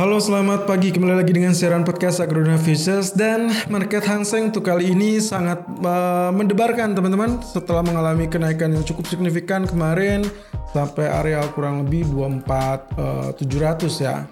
Halo selamat pagi. Kembali lagi dengan siaran podcast Agrodana Futures dan market Hang Seng untuk kali ini sangat uh, mendebarkan teman-teman. Setelah mengalami kenaikan yang cukup signifikan kemarin sampai area kurang lebih 24 uh, 700 ya.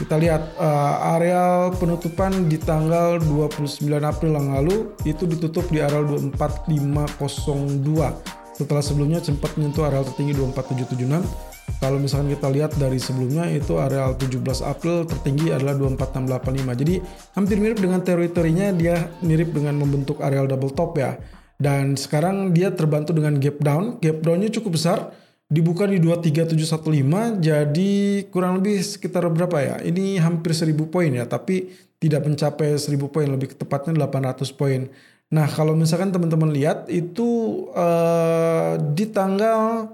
Kita lihat uh, areal penutupan di tanggal 29 April yang lalu itu ditutup di areal 24502 setelah sebelumnya sempat menyentuh areal tertinggi 24776 kalau misalkan kita lihat dari sebelumnya itu areal 17 April tertinggi adalah 24685. Jadi hampir mirip dengan teritorinya dia mirip dengan membentuk areal double top ya. Dan sekarang dia terbantu dengan gap down. Gap downnya cukup besar. Dibuka di 23715 jadi kurang lebih sekitar berapa ya? Ini hampir 1000 poin ya, tapi tidak mencapai 1000 poin, lebih tepatnya 800 poin. Nah, kalau misalkan teman-teman lihat itu uh, di tanggal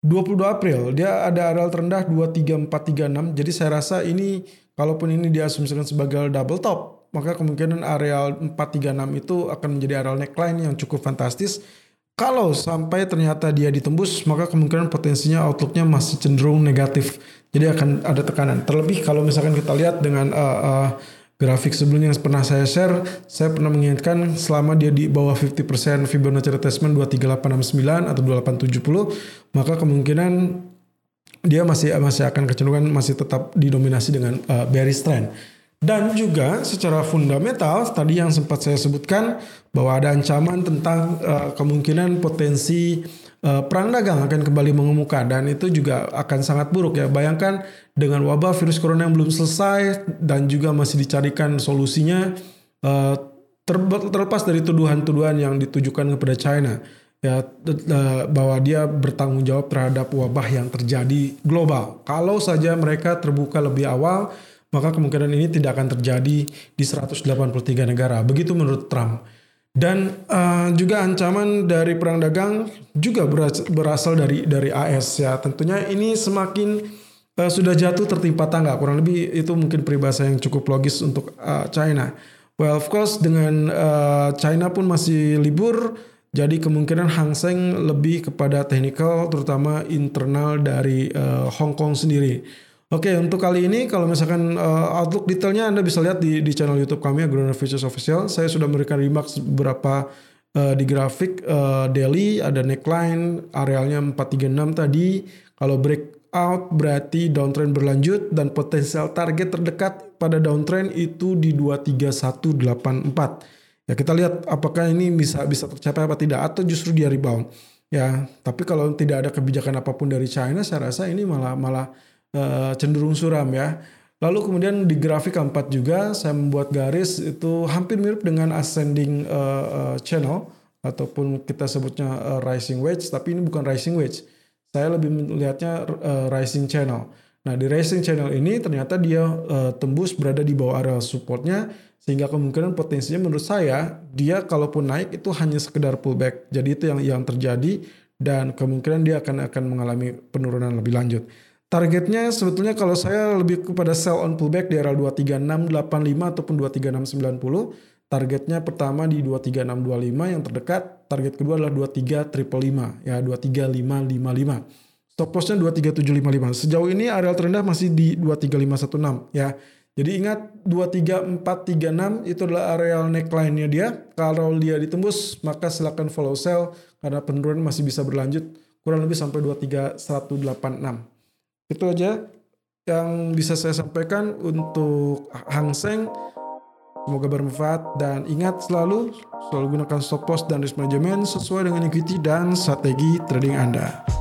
22 April dia ada areal terendah 23436. Jadi saya rasa ini kalaupun ini diasumsikan sebagai double top, maka kemungkinan areal 436 itu akan menjadi areal neckline yang cukup fantastis. Kalau sampai ternyata dia ditembus, maka kemungkinan potensinya outlooknya masih cenderung negatif. Jadi akan ada tekanan. Terlebih kalau misalkan kita lihat dengan uh, uh, grafik sebelumnya yang pernah saya share, saya pernah mengingatkan selama dia di bawah 50% Fibonacci retracement 23869 atau 2870, maka kemungkinan dia masih masih akan kecenderungan masih tetap didominasi dengan uh, bearish trend. Dan juga secara fundamental tadi yang sempat saya sebutkan bahwa ada ancaman tentang uh, kemungkinan potensi uh, perang dagang akan kembali mengemuka dan itu juga akan sangat buruk ya. Bayangkan dengan wabah virus corona yang belum selesai dan juga masih dicarikan solusinya uh, terlepas dari tuduhan-tuduhan yang ditujukan kepada China ya bahwa dia bertanggung jawab terhadap wabah yang terjadi global. Kalau saja mereka terbuka lebih awal maka kemungkinan ini tidak akan terjadi di 183 negara. Begitu menurut Trump. Dan uh, juga ancaman dari perang dagang juga berasal dari dari AS ya. Tentunya ini semakin uh, sudah jatuh tertimpa tangga. Kurang lebih itu mungkin peribahasa yang cukup logis untuk uh, China. Well, of course dengan uh, China pun masih libur, jadi kemungkinan Hang Seng lebih kepada technical, terutama internal dari uh, Hong Kong sendiri. Oke, untuk kali ini kalau misalkan uh, outlook detailnya Anda bisa lihat di di channel YouTube kami Agronomer Futures Official. Saya sudah memberikan remarks beberapa uh, di grafik uh, daily ada neckline arealnya 436 tadi. Kalau breakout berarti downtrend berlanjut dan potensial target terdekat pada downtrend itu di 23184. Ya kita lihat apakah ini bisa bisa tercapai apa tidak atau justru dia rebound. Ya, tapi kalau tidak ada kebijakan apa pun dari China saya rasa ini malah malah uh, cenderung suram ya. Lalu kemudian di grafik keempat juga saya membuat garis itu hampir mirip dengan ascending uh, uh, channel ataupun kita sebutnya uh, rising wedge tapi ini bukan rising wedge. Saya lebih melihatnya uh, rising channel. Nah di rising channel ini ternyata dia uh, tembus berada di bawah area supportnya sehingga kemungkinan potensinya menurut saya dia kalaupun naik itu hanya sekedar pullback. Jadi itu yang yang terjadi dan kemungkinan dia akan akan mengalami penurunan lebih lanjut. Targetnya sebetulnya kalau saya lebih kepada sell on pullback di area 23685 ataupun 23690. Targetnya pertama di 23625 yang terdekat. Target kedua adalah 23555 ya 23555. Stop lossnya 23755. Sejauh ini area terendah masih di 23516 ya. Jadi ingat 23436 itu adalah areal neckline-nya dia. Kalau dia ditembus maka silakan follow sell karena penurunan masih bisa berlanjut kurang lebih sampai 23186. Itu aja yang bisa saya sampaikan untuk Hang Seng. Semoga bermanfaat dan ingat selalu selalu gunakan stop loss dan risk management sesuai dengan equity dan strategi trading Anda.